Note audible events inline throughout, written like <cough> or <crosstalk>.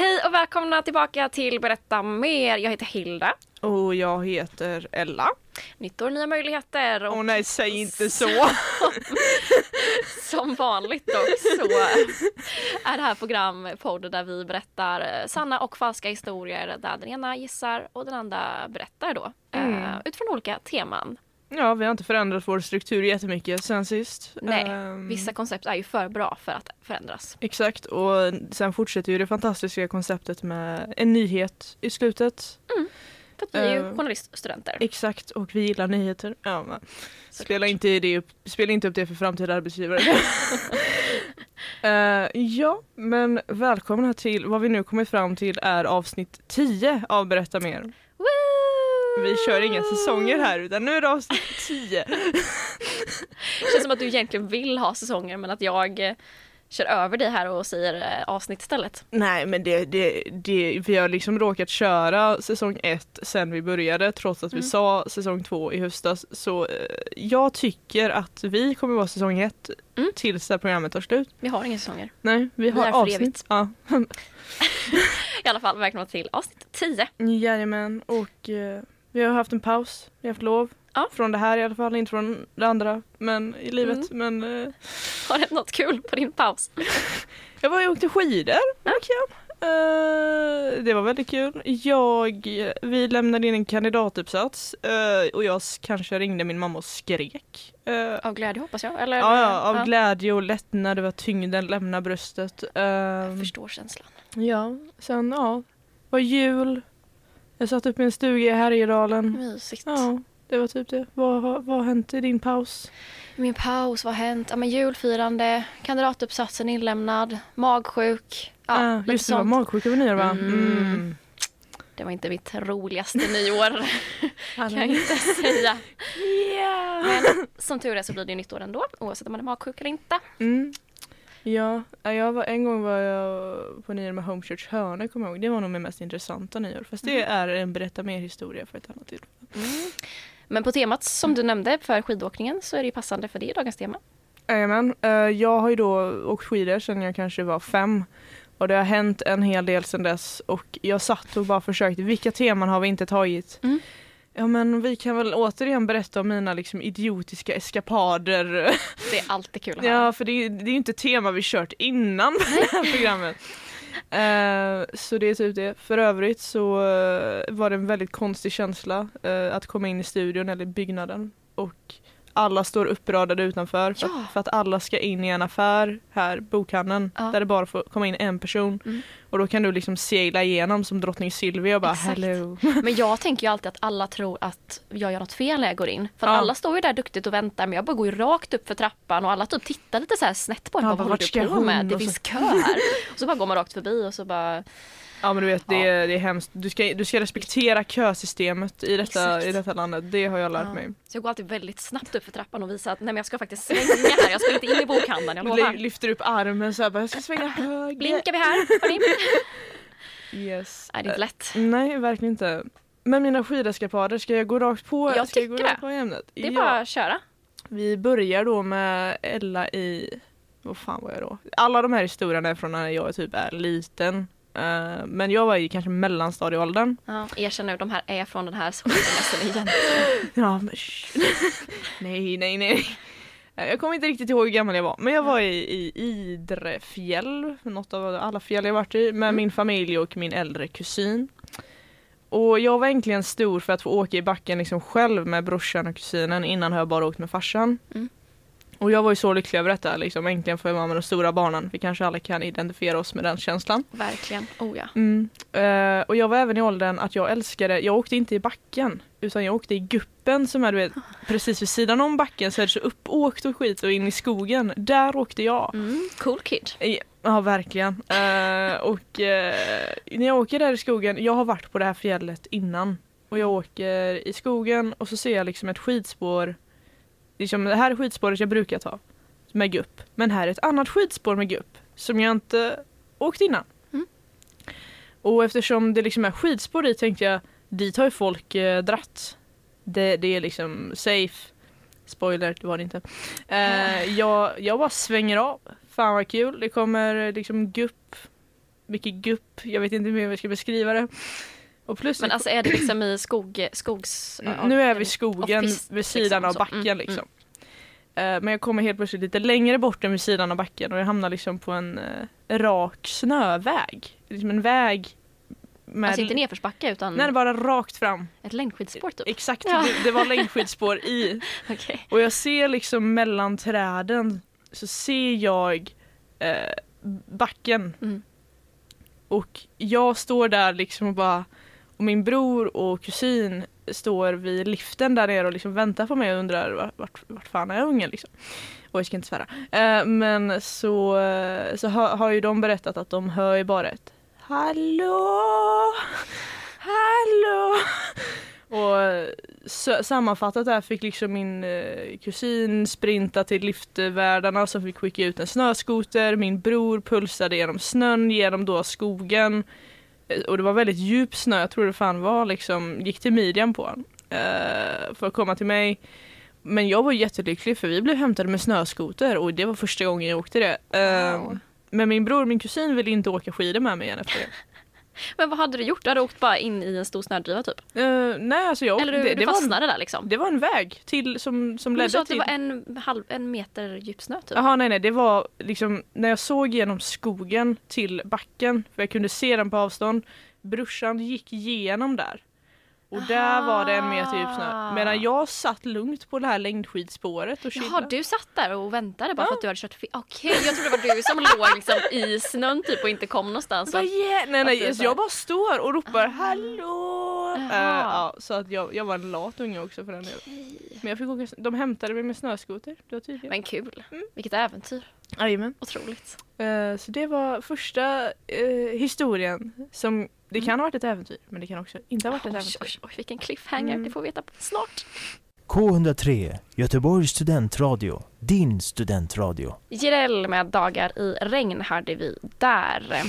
Hej och välkomna tillbaka till Berätta mer. Jag heter Hilda. Och jag heter Ella. Nytt år, nya möjligheter. Och Åh nej, säg inte så. <laughs> som vanligt då så är det här program, podd där vi berättar eh, sanna och falska historier där den ena gissar och den andra berättar då. Mm. eh, utifrån olika teman. Ja, vi har inte förändrat vår struktur jättemycket sen sist. Nej, Ehm, Vissa koncept är ju för bra för att förändras. Exakt, och sen fortsätter ju det fantastiska konceptet med en nyhet i slutet. För att vi är ju Eh, journaliststudenter. Exakt, och vi gillar nyheter. Ja, men. Spela inte, det upp, spela inte upp det för framtida arbetsgivare. <laughs> Eh, ja, men välkomna till vad vi nu kommit fram till är avsnitt 10 av Berätta mer. Vi kör inga säsonger här utan nu är det avsnitt <laughs> 10. Det känns som att du egentligen vill ha säsonger men att jag eh, kör över dig här och säger eh, avsnitt istället. Nej men det, det, det, vi har liksom råkat köra säsong 1 sen vi började trots att vi Mm. sa säsong 2 i höstas. Så eh, jag tycker att vi kommer vara säsong 1 Mm. tills det här programmet tar slut. Vi har inga säsonger. Nej, vi har för avsnitt. Ja. <laughs> I alla fall välkomna till avsnitt 10. Jajamän, och vi har haft en paus, vi har haft lov. Ja. Från det här i alla fall, inte från det andra men i livet. Men eh, <laughs> Har det något kul på din paus? <laughs> jag var och åkte skidor, det var kul. Eh, det var väldigt kul. Jag, vi lämnade in en kandidatuppsats eh, och jag kanske ringde min mamma och skrek. Eh, Av glädje hoppas jag. Eller, ja, ja, av glädje och lättnad över tyngden lämna bröstet. Jag förstår känslan. ja, sen ja, var jul. Jag satt upp i en stuga i Härjedalen. Mysigt. Ja, det var typ det. Vad, vad har hänt i din paus? Min paus, vad har hänt? Ja, men julfirande, kandidatuppsatsen inlämnad, magsjuk. Ja, ah, just det, var magsjuk över nyår va? Mm. Det var inte mitt roligaste nyår <laughs> kan jag inte säga. <laughs> Yeah. Men som tur är så blir det ju nytt år ändå oavsett om man är magsjuk eller inte. Mm. Ja, ja, jag var, en gång var jag på nyår med Home Church Hörne kommer jag ihåg. Det var nog min mest intressanta nyår. Fast det är en berätta mer historia för ett annat tillfälle. Mm. Men på temat som du nämnde för skidåkningen så är det ju passande för det är dagens tema. Jajamän, eh, jag har ju då åkt skidor sedan jag kanske var fem. Och det har hänt en hel del sedan dess och jag satt och bara försökte, vilka teman har vi inte tagit? Mm. Ja men vi kan väl återigen berätta om mina liksom idiotiska eskapader. Det är alltid kul att höra. Ja för det, är- ju inte tema vi kört innan det här programmet. Eh, så det är typ det. För övrigt så eh, var det en väldigt konstig känsla eh, att komma in i studion eller byggnaden och alla står uppradade utanför för, Ja. att, för att alla ska in i en affär här, bokhandeln, Ja. där det bara får komma in en person. Mm. Och då kan du liksom segla igenom som drottning Silvia och bara Exakt. hello. <laughs> Men jag tänker ju alltid att alla tror att jag gör något fel när jag går in. För Ja. alla står ju där duktigt och väntar men jag bara går ju rakt upp för trappan och alla typ tittar lite så snett på en. Ja, bara, vad håller du på med? Det finns kö här. <laughs> Och så bara går man rakt förbi och så bara Ja men du vet det, Ja. är, det är hemskt. Du ska, du ska respektera kösystemet i detta, Exakt. i detta landet. Det har jag lärt Ja. mig. Så jag går alltid väldigt snabbt upp för trappan och visar att nej men jag ska faktiskt svänga här. Jag ska inte in i bokhandeln, jag lovar. lyfter upp armen så här, bara, jag ska svänga höger. Blinkar vi här? Hörni? Yes. Nej det är inte lätt. Eh, nej, verkligen inte. Men mina skideskapader, ska jag gå rakt på, Jag ska jag gå tycker rakt på ämnet? Det är Ja. bara att köra. Vi börjar då med Ella i, vad fan var jag då? Alla de här historierna är från när jag typ är liten. Eh, men jag var i kanske mellanstadieåldern. Ja, erkänn nu, de här är från den här skidmässan igen. <laughs> Ja men Nej, nej, nej. Eh, Jag kommer inte riktigt ihåg hur gammal jag var, men jag var i, i Idrefjäll, något av alla fjäll jag varit i, med Mm. min familj och min äldre kusin. Och jag var äntligen stor för att få åka i backen liksom själv med brorsan och kusinen, innan har jag bara åkt med farsan. Mm. Och jag var ju så lycklig över detta, liksom äntligen får jag vara med de stora barnen. Vi kanske alla kan identifiera oss med den känslan. Verkligen. Oh ja. Mm. Eh, och jag var även i åldern att jag älskade, jag åkte inte i backen utan jag åkte i guppen som är du vet, precis vid sidan om backen så är det så uppåkt och skit och in i skogen. Där åkte jag. Mm, cool kid. Eh, Ja verkligen. Eh, och eh, när jag åker där i skogen, jag har varit på det här fjället innan. Och jag åker i skogen och så ser jag liksom ett skidspår. Liksom, det här är skidspåret jag brukar ta. Med gupp. Men här är ett annat skidspår med gupp. Som jag inte åkt innan. Mm. Och eftersom det liksom är skidspår dit tänkte jag, dit har ju folk eh, dratt. Det, det är liksom safe. Spoiler, det var det inte. Eh, <laughs> jag, jag bara svänger av. Fan vad kul. Det kommer liksom gupp. Mycket gupp. Jag vet inte hur jag ska beskriva det. Och plus Men alltså är det liksom i <clears throat> skog, skogs... Mm, nu är vi i skogen off-pist, vid sidan liksom, av så. backen Mm, liksom. Eh, Men jag kommer helt plötsligt lite längre bort än vid sidan av backen och jag hamnar liksom på en eh, rak snöväg. Liksom en väg med... Alltså inte nedförsbacke utan Nej, bara rakt fram. ett längdskidspår typ. Exakt, Ja. det, det var längdskidspår i. <laughs> Okej. Och jag ser liksom mellan träden så ser jag eh, backen. Mm. Och jag står där liksom och bara och min bror och kusin står vid liften där nere och liksom väntar på mig och undrar vart, vart, fan är ungen liksom. Och jag ska inte svära. Eh, men så, så har, har ju de berättat att de hör ju bara ett Hallå! Hallå! Och eh, sammanfattat där fick liksom min eh, kusin sprinta till liftvärdarna som fick skicka ut en snöskoter. Min bror pulsade genom snön, genom då skogen. Eh, Och det var väldigt djup snö, jag tror det fan var liksom, gick till midjan på han. Eh, för att komma till mig. Men jag var jättelycklig för vi blev hämtade med snöskoter och det var första gången jag åkte det. Eh, Wow. Men min bror och min kusin ville inte åka skidor med mig igen efter det. Men vad hade du gjort? Du hade åkt bara in i en stor snödriva typ? Eh, nej alltså jag Eller du, det, du var en, fastnade där liksom? det var en väg till som, som Men du ledde sa att det till... var en, halv, en meter djup snö typ? Jaha nej nej det var liksom när jag såg genom skogen till backen för jag kunde se den på avstånd. Brorsan gick igenom där. Och där var det en meter djup snö. Aha. Medan jag satt lugnt på det här längdskidspåret och Jaha, chillade. du satt där och väntade bara Ja. för att du hade kört fel? Okej, jag trodde det var du som låg liksom i snön typ och inte kom någonstans. Bara, yeah! Nej nej, bara- jag bara står och ropar hallå! Jaha. Eh, ja, så att jag, jag var en lat unge också för den delen. Men jag fick åka, de hämtade mig med snöskoter, det var tydligt. Men kul, Mm. vilket äventyr. Jajamän. Otroligt. Eh, så det var första eh, historien som, det kan ha varit ett äventyr men det kan också inte ha varit ett Oj, äventyr. oj, oj, vilken cliffhanger. Mm. Det får vi veta snart. K103, Göteborgs studentradio, din studentradio. Jireel med Dagar i regn hörde vi där.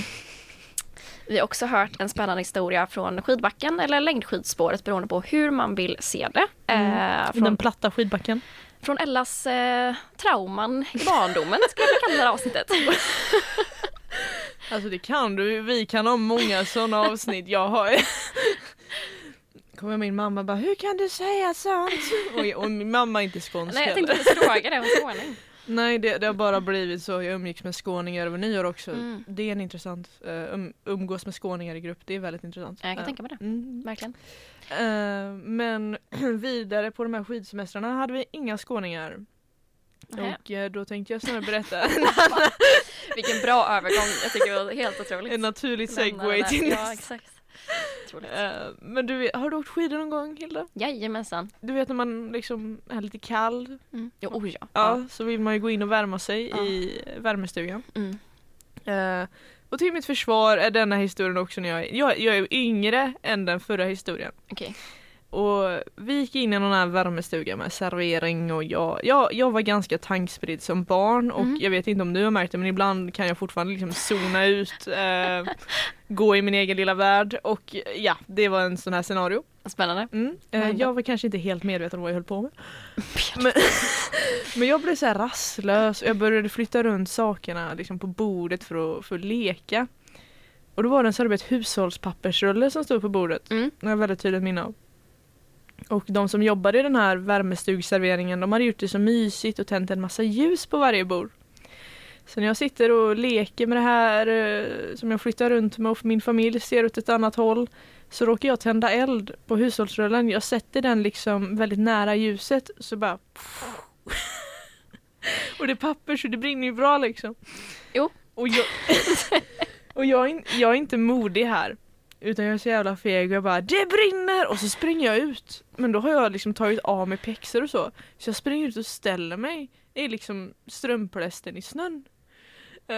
Vi har också hört en spännande historia från skidbacken eller längdskidspåret beroende på hur man vill se det. Mm. Eh, Den från, platta skidbacken. från Ellas eh, trauman i barndomen skulle jag kalla det här avsnittet. <laughs> Alltså det kan du, vi kan ha många sådana avsnitt. Jag har <laughs> Kommer min mamma bara, hur kan du säga sånt? Och, och min mamma är inte skånsk Nej, jag tänkte inte fråga det om skåning. <laughs> Nej det, det har bara blivit så, jag umgicks med skåningar över nyår också. Mm. Det är en intressant, uh, um, umgås med skåningar i grupp, det är väldigt intressant. Jag kan Eh, tänka mig det, Mm. verkligen. Eh, men <clears throat> vidare på de här skidsemestrarna hade vi inga skåningar. Och eh, då tänkte jag snarare berätta <laughs> <laughs> Vilken bra övergång, jag tycker det var helt otroligt. en naturlig segway det till. Ja, nästa. exakt. Otroligt. Eh, Men du, vet- har du åkt skidor någon gång Hilda? Jajamensan. Du vet när man liksom är lite kall, Mm. Jo, oh, ja. ja. så vill man ju gå in och värma sig Ja. i värmestugan. Mm. Eh, och till mitt försvar är denna historien också när jag, jag, jag är yngre än den förra historien. Okej. Och vi gick in i någon här värmestuga med servering och jag, jag, jag var ganska tankspridd som barn och Mm. jag vet inte om du har märkt det men ibland kan jag fortfarande liksom zona ut, <laughs> eh, gå i min egen lilla värld och ja, det var en sån här scenario. Spännande. Mm. Eh, jag var kanske inte helt medveten om vad jag höll på med. Men, <laughs> men jag blev så här rastlös och jag började flytta runt sakerna liksom på bordet för att, för att leka. Och då var det en ett hushållspappersrulle som stod på bordet. Mm. Det har jag väldigt tydligt minne av. Och de som jobbade i den här värmestugserveringen de hade gjort det så mysigt och tänt en massa ljus på varje bord. Så när jag sitter och leker med det här eh, som jag flyttar runt med och min familj ser åt ett annat håll så råkar jag tända eld på hushållsrullen. Jag sätter den liksom väldigt nära ljuset så bara <laughs> Och det är papper så det brinner ju bra liksom. Jo. Och jag, <laughs> och jag, är, jag är inte modig här. Utan jag är så jävla feg och jag bara det brinner! Och så springer jag ut. Men då har jag liksom tagit av mig pjäxor och så. Så jag springer ut och ställer mig i liksom strömplästen i snön. <laughs>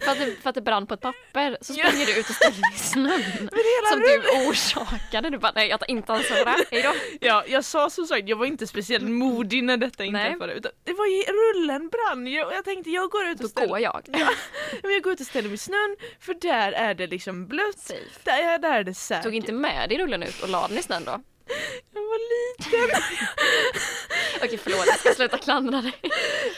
För att, det, för att det brann på ett papper så Ja. springer du ut och ställer dig i snön. <laughs> Som du orsakade. Du bara nej jag tar inte ansvar för det här. Hejdå. Ja, jag sa som sagt, jag var inte speciellt modig när detta inträffade. Utan det var ju rullen brann ju och jag tänkte jag går ut och Då ställer går jag. <laughs> Men jag går ut och ställer mig i snön för där är det liksom blött. Safe. Där, där är det säkert. Tog inte med dig rullen ut och la den i snön då? Var liten. <laughs> Okej förlåt, jag ska sluta klandra dig.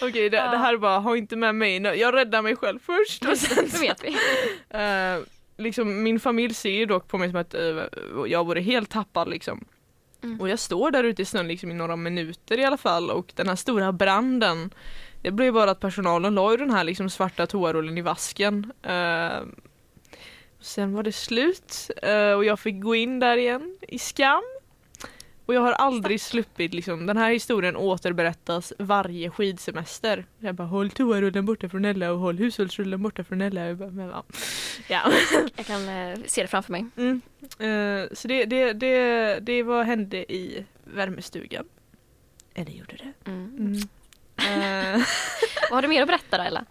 Okej, det, Ja. det här är bara, ha inte med mig nu. Jag räddar mig själv först. Och sen, Det vet vi. <laughs> eh, liksom, min familj ser ju dock på mig som att eh, jag vore helt tappad liksom. Mm. Och jag står där ute i snön liksom, i några minuter i alla fall och den här stora branden Det blev bara att personalen la ju den här liksom, svarta toarullen i vasken. Eh, sen var det slut eh, och jag fick gå in där igen i skam. Och jag har aldrig sluppit liksom, den här historien återberättas varje skidsemester. Jag bara håll toarullen borta från Ella och håll hushållsrullen borta från Ella. Jag bara, men, ja. <laughs> ja. Jag kan eh, se det framför mig. Mm. Eh, så det, det, det, det var hände i värmestugan. Eller gjorde det. Mm. Eh, <laughs> Vad har du mer att berätta då Ella?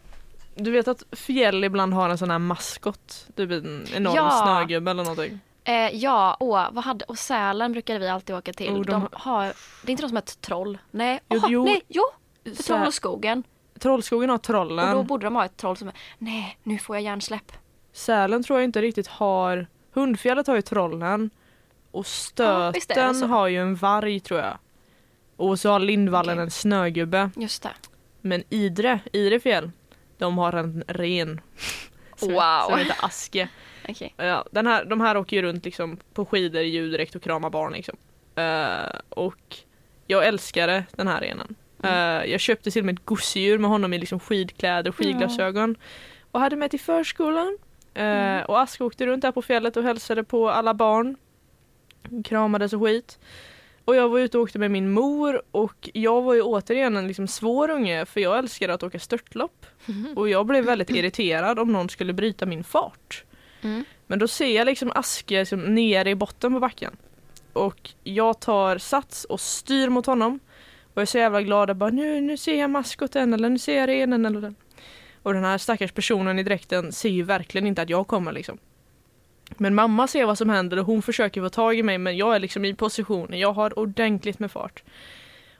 du vet att fjäll ibland har en sån här maskot? Typ en enorm Ja. snögubbe eller någonting. Eh, ja, åh, vad hade, och Sälen brukade vi alltid åka till. Oh, de de har, det är inte de som ett troll? Nej, Jo, Oha, jo. nej, jo, för Så Troll här, och skogen. Trollskogen har Och då trollen. borde de ha ett troll som är, nej, nu får jag hjärnsläpp. Sälen tror jag inte riktigt har. Hundfjället har ju trollen. Och Ja, Stöten så. har ju en varg tror jag. Och så har Lindvallen Okej. en snögubbe. Just det. Men Idre, Idre fjäll, de har en ren. <laughs> Som, Wow. som heter Aske. Okej. Ja, den här, de här åker ju runt liksom på skidor i ljudräkt och kramar barn liksom. Eh, och jag älskade den här renen. Eh, jag köpte till och med ett gosedjur med honom i liksom skidkläder och skidglasögon. Och hade med till förskolan. Eh, Och Ask åkte runt där på fjället och hälsade på alla barn. Kramades och skit. Och jag var ute och åkte med min mor och jag var ju återigen en liksom svår unge för jag älskade att åka störtlopp. <laughs> Och jag blev väldigt irriterad om någon skulle bryta min fart. Mm. Men då ser jag liksom Aske liksom nere i botten på backen. Och jag tar sats och styr mot honom. Och jag är så jävla glad. Jag bara, nu, nu ser jag maskoten eller nu ser jag renen eller den. Och den här stackars personen i dräkten ser ju verkligen inte att jag kommer liksom. Men mamma ser vad som händer och hon försöker få tag i mig men jag är liksom i position. Jag har ordentligt med fart.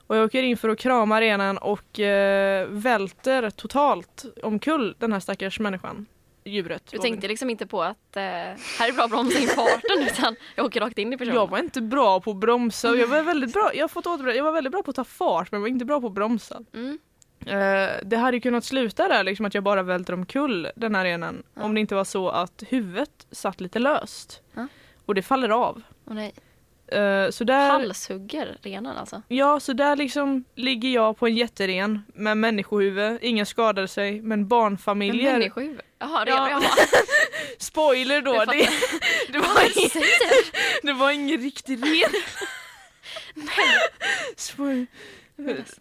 Och jag åker in för att krama renen och eh, välter totalt omkull den här stackars människan. Djuret. Det. tänkte liksom inte på att eh, här är bra bromsa in farten utan jag åker rakt in i personen. Jag var inte bra på att bromsa och jag var väldigt bra, jag fått återberätta, jag var väldigt bra på att ta fart men jag var inte bra på att bromsa. Mm. Eh, det hade ju kunnat sluta där liksom att jag bara välter omkull den här renen Ja. om det inte var så att huvudet satt lite löst. Ja. Och det faller av. Åh nej. Eh, så där, Halshugger renen alltså. ja, så där liksom ligger jag på en jätteren med människohuvud, ingen skadade sig men En barnfamiljer. människohuvud. Jaha, det Ja. jaha. <laughs> Spoiler då, Jag det, <laughs> det, var ingen, <laughs> det var ingen riktig ren. Spoiler.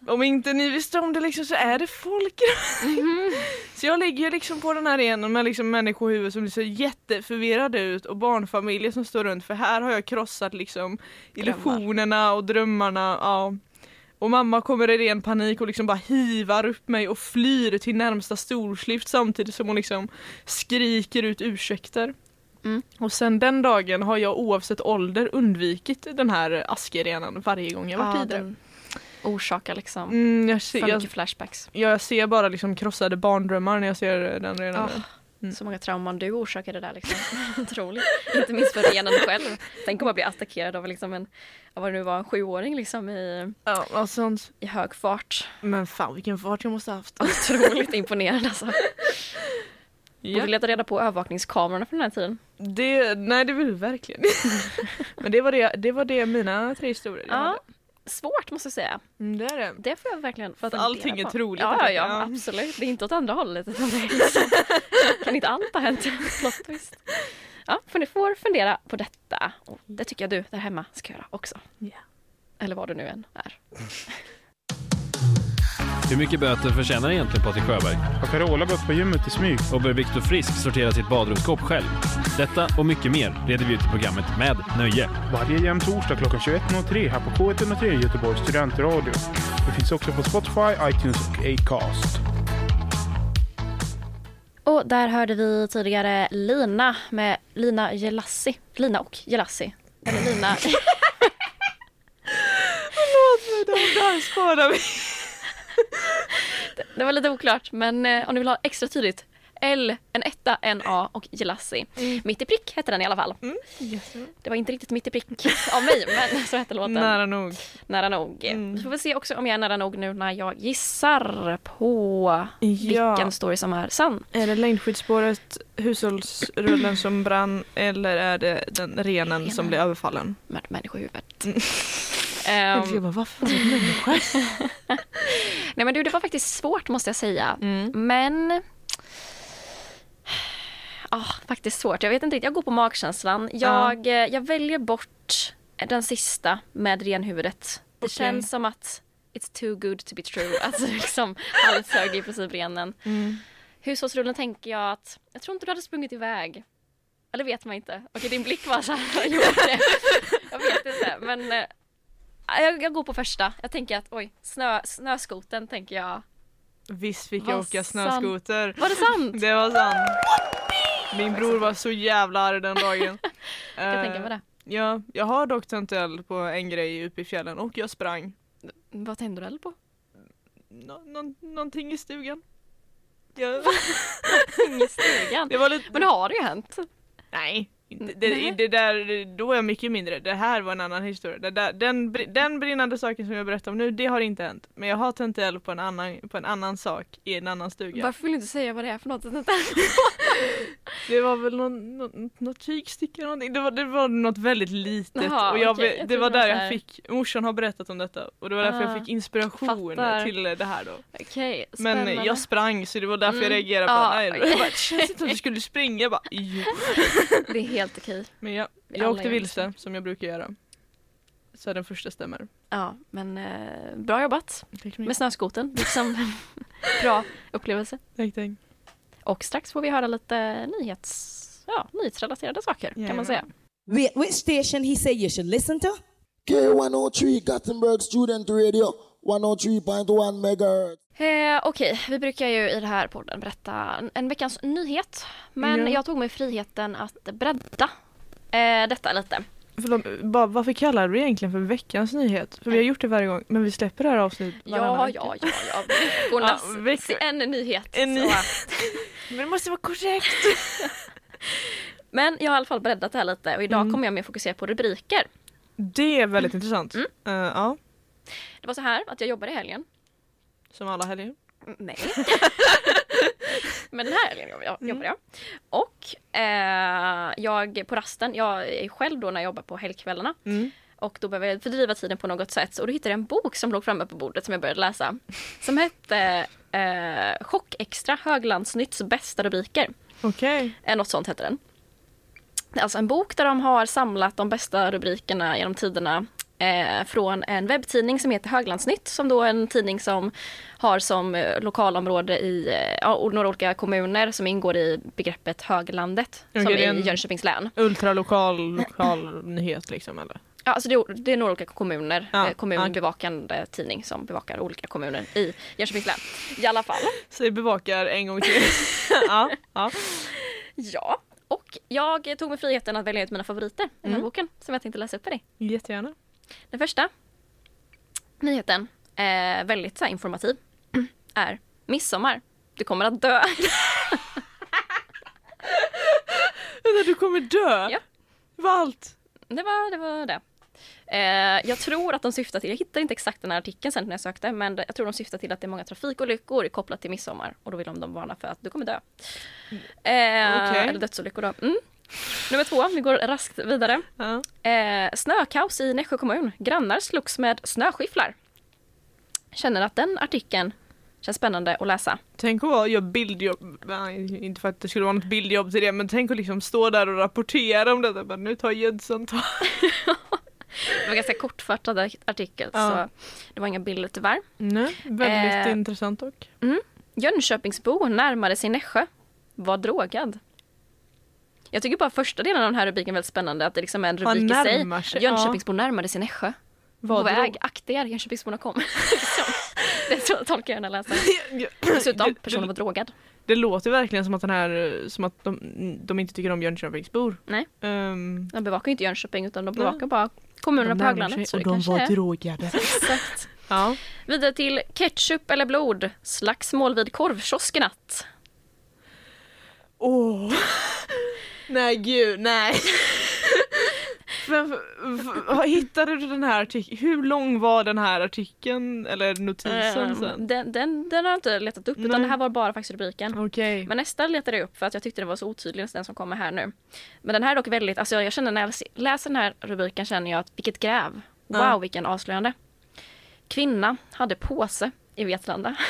Om inte ni visste om det liksom så är det folk. Mhm. Så jag ligger liksom på den här arenan med liksom människohuvud som ser jätteförvirrade ut och barnfamiljer som står runt för här har jag krossat liksom illusionerna och drömmarna. Ja. Och mamma kommer i ren panik och liksom bara hivar upp mig och flyr till närmsta storslift samtidigt som hon liksom skriker ut ursäkter. Mm. Och sen den dagen har jag oavsett ålder undvikit den här askerenan varje gång jag varit Ja, i den. orsakar liksom Mm, jag, ser, jag, mycket flashbacks. jag ser bara liksom krossade barndrömmar när jag ser den redan Ah, nu. Mm. Så många trauman du orsakade där liksom. <laughs> Otroligt. Inte minst för renen själv. Tänk om man blir attackerad av liksom en, ja, vad det nu var, en sjuåring liksom i, Ja, och sånt. i hög fart. Men fan vilken fart jag måste ha haft. Otroligt imponerande alltså. Ja. Borde leta reda på övervakningskamerorna från den här tiden. Det, nej det vill vi verkligen <laughs> Men det var det, det var det mina tre historier Ja. Svårt måste jag säga. Mm, det är det. Det får jag verkligen För att allting är på. troligt, Ja, ja, ja, absolut. Det är inte åt andra hållet. Utan det är <laughs> kan inte allt ha hänt? Plot twist. Ja, för ni får fundera på detta. Och det tycker jag du där hemma ska göra också. Ja. Eller vad du nu än är. Hur mycket böter förtjänar egentligen Patrik Sjöberg? Har Carola gått på gymmet i smyg? Och bör Viktor Frisk sortera sitt badrumsskåp själv? Detta och mycket mer reder vi ut i programmet Med Nöje. Varje jämn torsdag klockan 21.03 här på K103 Göteborgs studentradio. Det finns också på Spotify, iTunes och Acast. Och där hörde vi tidigare Lina med Lina Gelassi. Lina och Gelassi. Eller Lina... <laughs> Förlåt mig, det här sparar vi. <laughs> Det var lite oklart men eh, om ni vill ha extra tydligt. L, en etta, en A och Gelassi. Mitt i prick hette den i alla fall. Mm. Det var inte riktigt mitt i prick av mig men <laughs> så hette låten. Nära nog. Nära nog. Mm. Vi får väl se också om jag är nära nog nu när jag gissar på Ja. vilken story som är sann. Är det längdskidspåret, hushållsrullen som brann eller är det den renen, som Renen. blev överfallen? Med människohuvudet. Ehm, jag bara, det en människa? <laughs> nej men du, det var faktiskt svårt måste jag säga. Mm. Men... Ah, faktiskt svårt. Jag vet inte riktigt. Jag går på magkänslan. Jag, eh, jag väljer bort den sista med renhuvudet. Det känns som att it's too good to be true. <laughs> Alltså liksom halshög i princip renen. Mm. Hushållsrullen tänker jag att jag tror inte du hade sprungit iväg. Eller vet man inte. Okej din blick var så här. <laughs> Jo, det. Jag vet inte men eh, jag, jag går på första. Jag tänker att oj, snö, snöskoten tänker jag. Visst fick Vad jag åka sant. snöskoter. Var det sant? <laughs> Det var sant. Min bror var så jävla arg den dagen. <laughs> Jag kan tänka mig det. Ja, jag har dock tänt eld på en grej uppe i fjällen och jag sprang. Vad tände du eld på? Nå- nå- någonting i stugan. Ja. <laughs> I stugan. Det var lite... Men det har ju hänt. Nej. Nej. Det, det där, då är jag mycket mindre. Det här var en annan historia. Det där, den, den brinnande saken som jag berättar om nu, det har inte hänt. Men jag har tänt eld på en annan, på en annan sak i en annan stuga. Varför vill du inte säga vad det är för något? <laughs> <laughs> Det var väl någon, någon, något tygstycke eller någonting. Det var, det var något väldigt litet. Jaha, och jag, be- Jag det var där jag fick, morsan har berättat om detta. Och det var därför Ah, jag fick inspiration fattar. till det här då. Okej, Men jag sprang så det var därför jag Mm. reagerade på det. Nej, okej. jag bara, det känns inte som att du skulle springa. Jag bara, jo. <laughs> Det är helt okej. Men jag, jag åkte vilse som jag brukar göra. Så den första stämmer. Ja, men eh, bra jobbat med snöskoten. Liksom, <laughs> bra upplevelse. Tack, tack. Och strax får vi höra lite nyhets, ja, nyhetsrelaterade saker kan man säga. Which station he said you should listen to? K103 Gothenburg Student Radio 103.1 megahertz. Eh, Okej, vi brukar ju i den här podden berätta en, en veckans nyhet. Men Ja. jag tog mig friheten att bredda eh, detta lite. Förlåt, bara, varför kallar du det egentligen för veckans nyhet? För vi har gjort det varje gång, men vi släpper det här avsnittet Ja, vecka. ja, ja, ja. Veckornas, Ja, <laughs> veckor- en nyhet. En ny-. <laughs> Men det måste vara korrekt! <laughs> Men jag har i alla fall breddat det här lite och idag Mm. kommer jag mer fokusera på rubriker. Det är väldigt intressant. Mm. Eh, ja, Det var så här att jag jobbade i helgen. som alla helger. Nej. <laughs> Men den här helgen jag- Mm. jag. Och eh, jag på rasten, jag är själv då när jag jobbar på helgkvällarna. Mm. Och då behöver jag fördriva tiden på något sätt. Och då hittade jag en bok som låg framme på bordet som jag började läsa. Som hette eh, Chock Extra Höglandsnytts bästa rubriker. Okej. Eh, något sånt heter den. Alltså en bok där de har samlat de bästa rubrikerna genom tiderna eh, från en webbtidning som heter Höglandsnytt som då är en tidning som har som eh, lokalområde i eh, ja, några olika kommuner som ingår i begreppet Höglandet Okej, som är i Jönköpings län. Ultralokal lokal nyhet liksom eller? Ja, alltså det, är- det är några olika kommuner, Ja, eh, kommunbevakande tidning som bevakar olika kommuner i Jönköpings län. I alla fall. Säg bevakar en gång till. <laughs> ja, ja. Ja, och jag tog mig friheten att välja ut mina favoriter i den här Mm. boken som jag tänkte läsa upp för dig. Jättegärna. Den första nyheten, eh, väldigt så här, informativ, <clears throat> är midsommar. Du kommer att dö. <laughs> Vänta, du kommer dö? Ja. Det var allt? Det var det. Var det. Eh, jag tror att de syftar till, jag hittade inte exakt den här artikeln sen när jag sökte, men jag tror de syftar till att det är många trafikolyckor kopplat till midsommar och då vill de, varna för att du kommer dö. Eh, Okej. Eller dödsolyckor då. Mm. Nummer två, vi går raskt vidare. Ja. Eh, snökaos i Nässjö kommun. Grannar slogs med snöskyfflar. Känner att den artikeln känns spännande att läsa. Tänk att göra bildjobb, nej, inte för att det skulle vara något bildjobb till det, men tänk att liksom stå där och rapportera om detta. Bara, nu tar Jönsson tag. <laughs> var en ganska kortfattad ar- artikel Ja. så det var inga bilder tyvärr. Nej, väldigt Eh. intressant dock. Jönköpingsbo närmade sig Nässjö, var drogad. Jag tycker bara första delen av den här rubriken är väldigt spännande, att det liksom är en rubrik i sig. närmar sig. Jönköpingsbo närmade sig Nässjö. På väg, akta er, Jönköpingsborna. Liksom. <laughs> det är så tolkar jag den här läsaren. <laughs> Dessutom, personen var drogad. Det låter verkligen som att den här, som att de, de inte tycker om Jönköpingsbor. Nej. Um, De bevakar ju inte Jönköping utan de Nej. bevakar bara kommunerna på höglandet. Det kanske är. drogade. <laughs> Exakt. Ja. Vidare till ketchup eller blod. Slagsmål vid korvkiosk i natt. Åh. Nej gud, nej. V- hittade du den här artikeln? Hur lång var den här artikeln eller notisen Ehm, sen? den, den, den har jag inte letat upp utan Nej. det här var bara faktiskt rubriken. Okej. Men nästa letade jag upp för att jag tyckte det var så otydlig den som kommer här nu. Men den här är dock väldigt, alltså jag känner när jag läser den här rubriken känner jag att vilket gräv. Wow Ja. vilken avslöjande. Kvinna hade påse i Vetlanda. <laughs>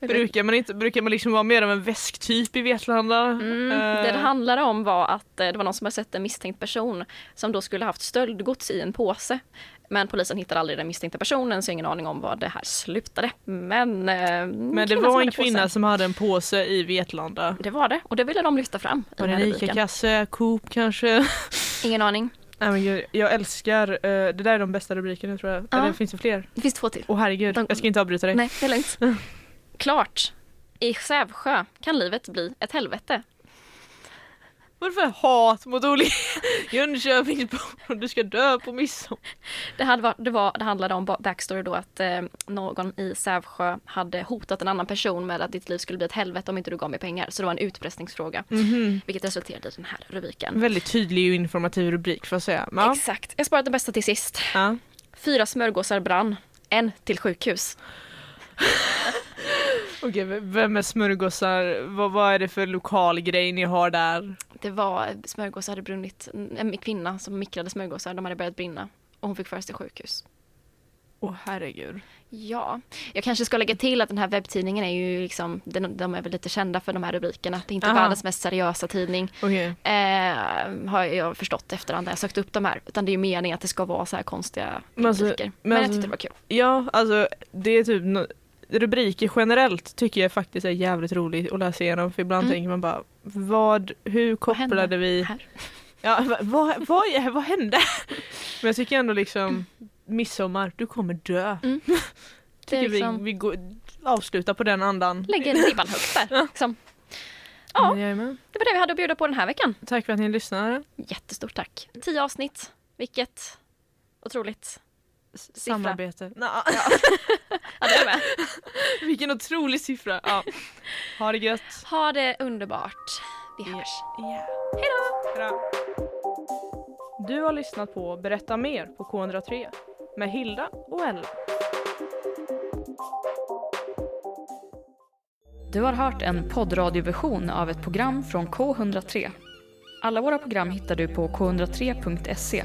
Brukar man, inte, brukar man liksom vara mer av en väsktyp i Vetlanda? Mm, Eh, det det handlade om var att eh, det var någon som hade sett en misstänkt person som då skulle haft stöldgods i en påse. Men polisen hittade aldrig den misstänkta personen så ingen aning om vad det här slutade. Men, eh, Men det var en kvinna påse. som hade en påse i Vetlanda. Det var det och det ville de lyfta fram. Var det en. ICA-kasse, Coop kanske? <laughs> Ingen aning. Nej men gud, jag älskar, eh, det där är de bästa rubrikerna tror jag. Ja. Eller finns det fler? Det finns två till. Åh herregud, De- jag ska inte avbryta dig. Nej, det är lugnt. <laughs> Klart. I Sävsjö kan livet bli ett helvete. Varför hat mot olika <laughs> Jönköpingsbor? <laughs> Du ska dö på midsommar. Det, hade varit, det, var, det handlade om ba- backstory då att eh, någon i Sävsjö hade hotat en annan person med att ditt liv skulle bli ett helvete om inte du gav mig pengar. Så det var en utpressningsfråga. Vilket resulterade i den här rubriken. Väldigt tydlig och informativ rubrik får jag säga. Ja. Exakt. Jag sparat det bästa till sist. Ja. Fyra smörgåsar brann. En till sjukhus. <laughs> Okej, vem är smörgåsar? Vad, vad är det för lokal grej ni har där? Det var smörgåsar hade brunnit. En kvinna som mikrade smörgåsar. De hade börjat brinna. Och hon fick föras till sjukhus. Åh herregud. Ja, jag kanske ska lägga till att den här webbtidningen är ju liksom, de, de är väl lite kända för de här rubrikerna. Det är inte Aha. världens mest seriösa tidning. Okej. Eh, har jag förstått efterhand när jag sökt upp de här. Utan det är ju meningen att det ska vara så här konstiga Men alltså- rubriker. Men, men jag alltså- tyckte det var kul. Ja, alltså det är typ no- rubriker generellt tycker jag faktiskt är jävligt roligt att läsa igenom för ibland Mm. tänker man bara vad, hur Vad kopplade vi här? Ja, va- vad, vad, vad hände? Men jag tycker ändå liksom midsommar, du kommer dö. Mm. <laughs> Tycker liksom, vi, vi går, avslutar på den andan. lägger ribban högt där. Liksom. Ja, Men jajamän. det var det vi hade att bjuda på den här veckan. Tack för att ni lyssnade. Jättestort tack. Tio avsnitt, vilket otroligt. Siffra. Samarbete. Nå, Ja, <laughs> det är med. <laughs> vilken otrolig siffra. Ja. Ha det gött. Ha det underbart. Vi hörs. Yeah. Hejdå! Du har lyssnat på Berätta mer på K103 med Hilda och Ella. Du har hört en poddradioversion av ett program från K103. Alla våra program hittar du på k103.se.